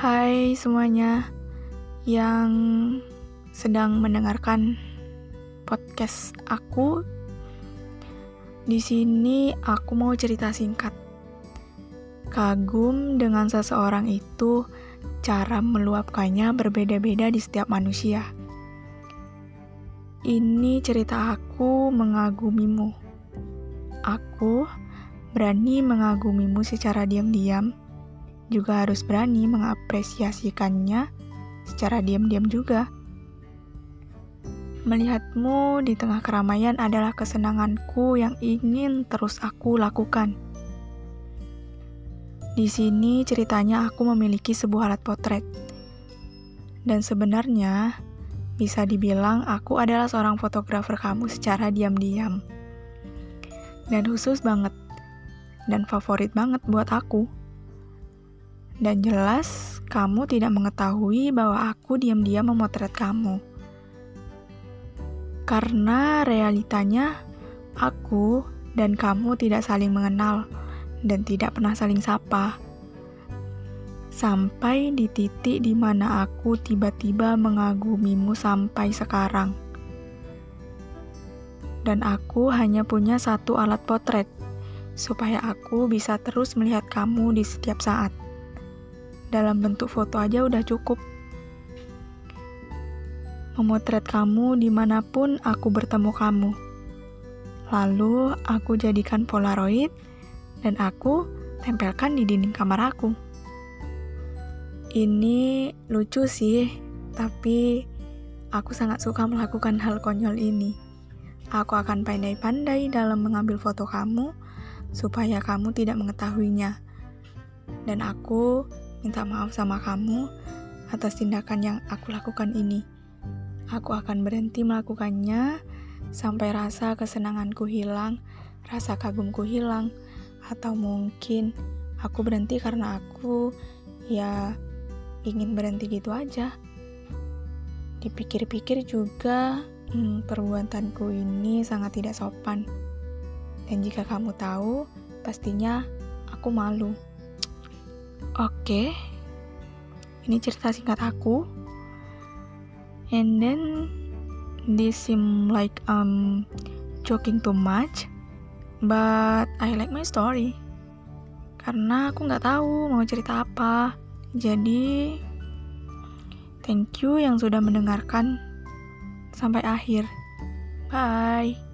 Hai semuanya yang sedang mendengarkan podcast aku. Di sini aku mau cerita singkat. Kagum dengan seseorang itu, cara meluapkannya berbeda-beda di setiap manusia. Ini cerita aku mengagumimu. Aku berani mengagumimu secara diam-diam, juga harus berani mengapresiasikannya secara diam-diam juga. Melihatmu di tengah keramaian adalah kesenanganku yang ingin terus aku lakukan. Di sini ceritanya aku memiliki sebuah alat potret. Dan sebenarnya bisa dibilang aku adalah seorang fotografer kamu secara diam-diam. Dan khusus banget dan favorit banget buat aku. Dan jelas, kamu tidak mengetahui bahwa aku diam-diam memotret kamu. Karena realitanya, aku dan kamu tidak saling mengenal dan tidak pernah saling sapa. Sampai di titik di mana aku tiba-tiba mengagumimu sampai sekarang. Dan aku hanya punya satu alat potret, supaya aku bisa terus melihat kamu di setiap saat. Dalam bentuk foto aja udah cukup. Memotret kamu di mana pun aku bertemu kamu. Lalu aku jadikan polaroid dan aku tempelkan di dinding kamar aku. Ini lucu sih, tapi aku sangat suka melakukan hal konyol ini. Aku akan pandai-pandai dalam mengambil foto kamu supaya kamu tidak mengetahuinya. Dan aku minta maaf sama kamu atas tindakan yang aku lakukan ini. Aku akan berhenti melakukannya sampai rasa kesenanganku hilang, rasa kagumku hilang, atau mungkin aku berhenti karena aku ya ingin berhenti gitu aja. Dipikir-pikir juga, hmm, perbuatanku ini sangat tidak sopan. Dan jika kamu tahu, pastinya aku malu. Oke, ini cerita singkat aku. And then this seem like um joking too much, but I like my story. Karena aku nggak tahu mau cerita apa. Jadi, thank you yang sudah mendengarkan sampai akhir. Bye.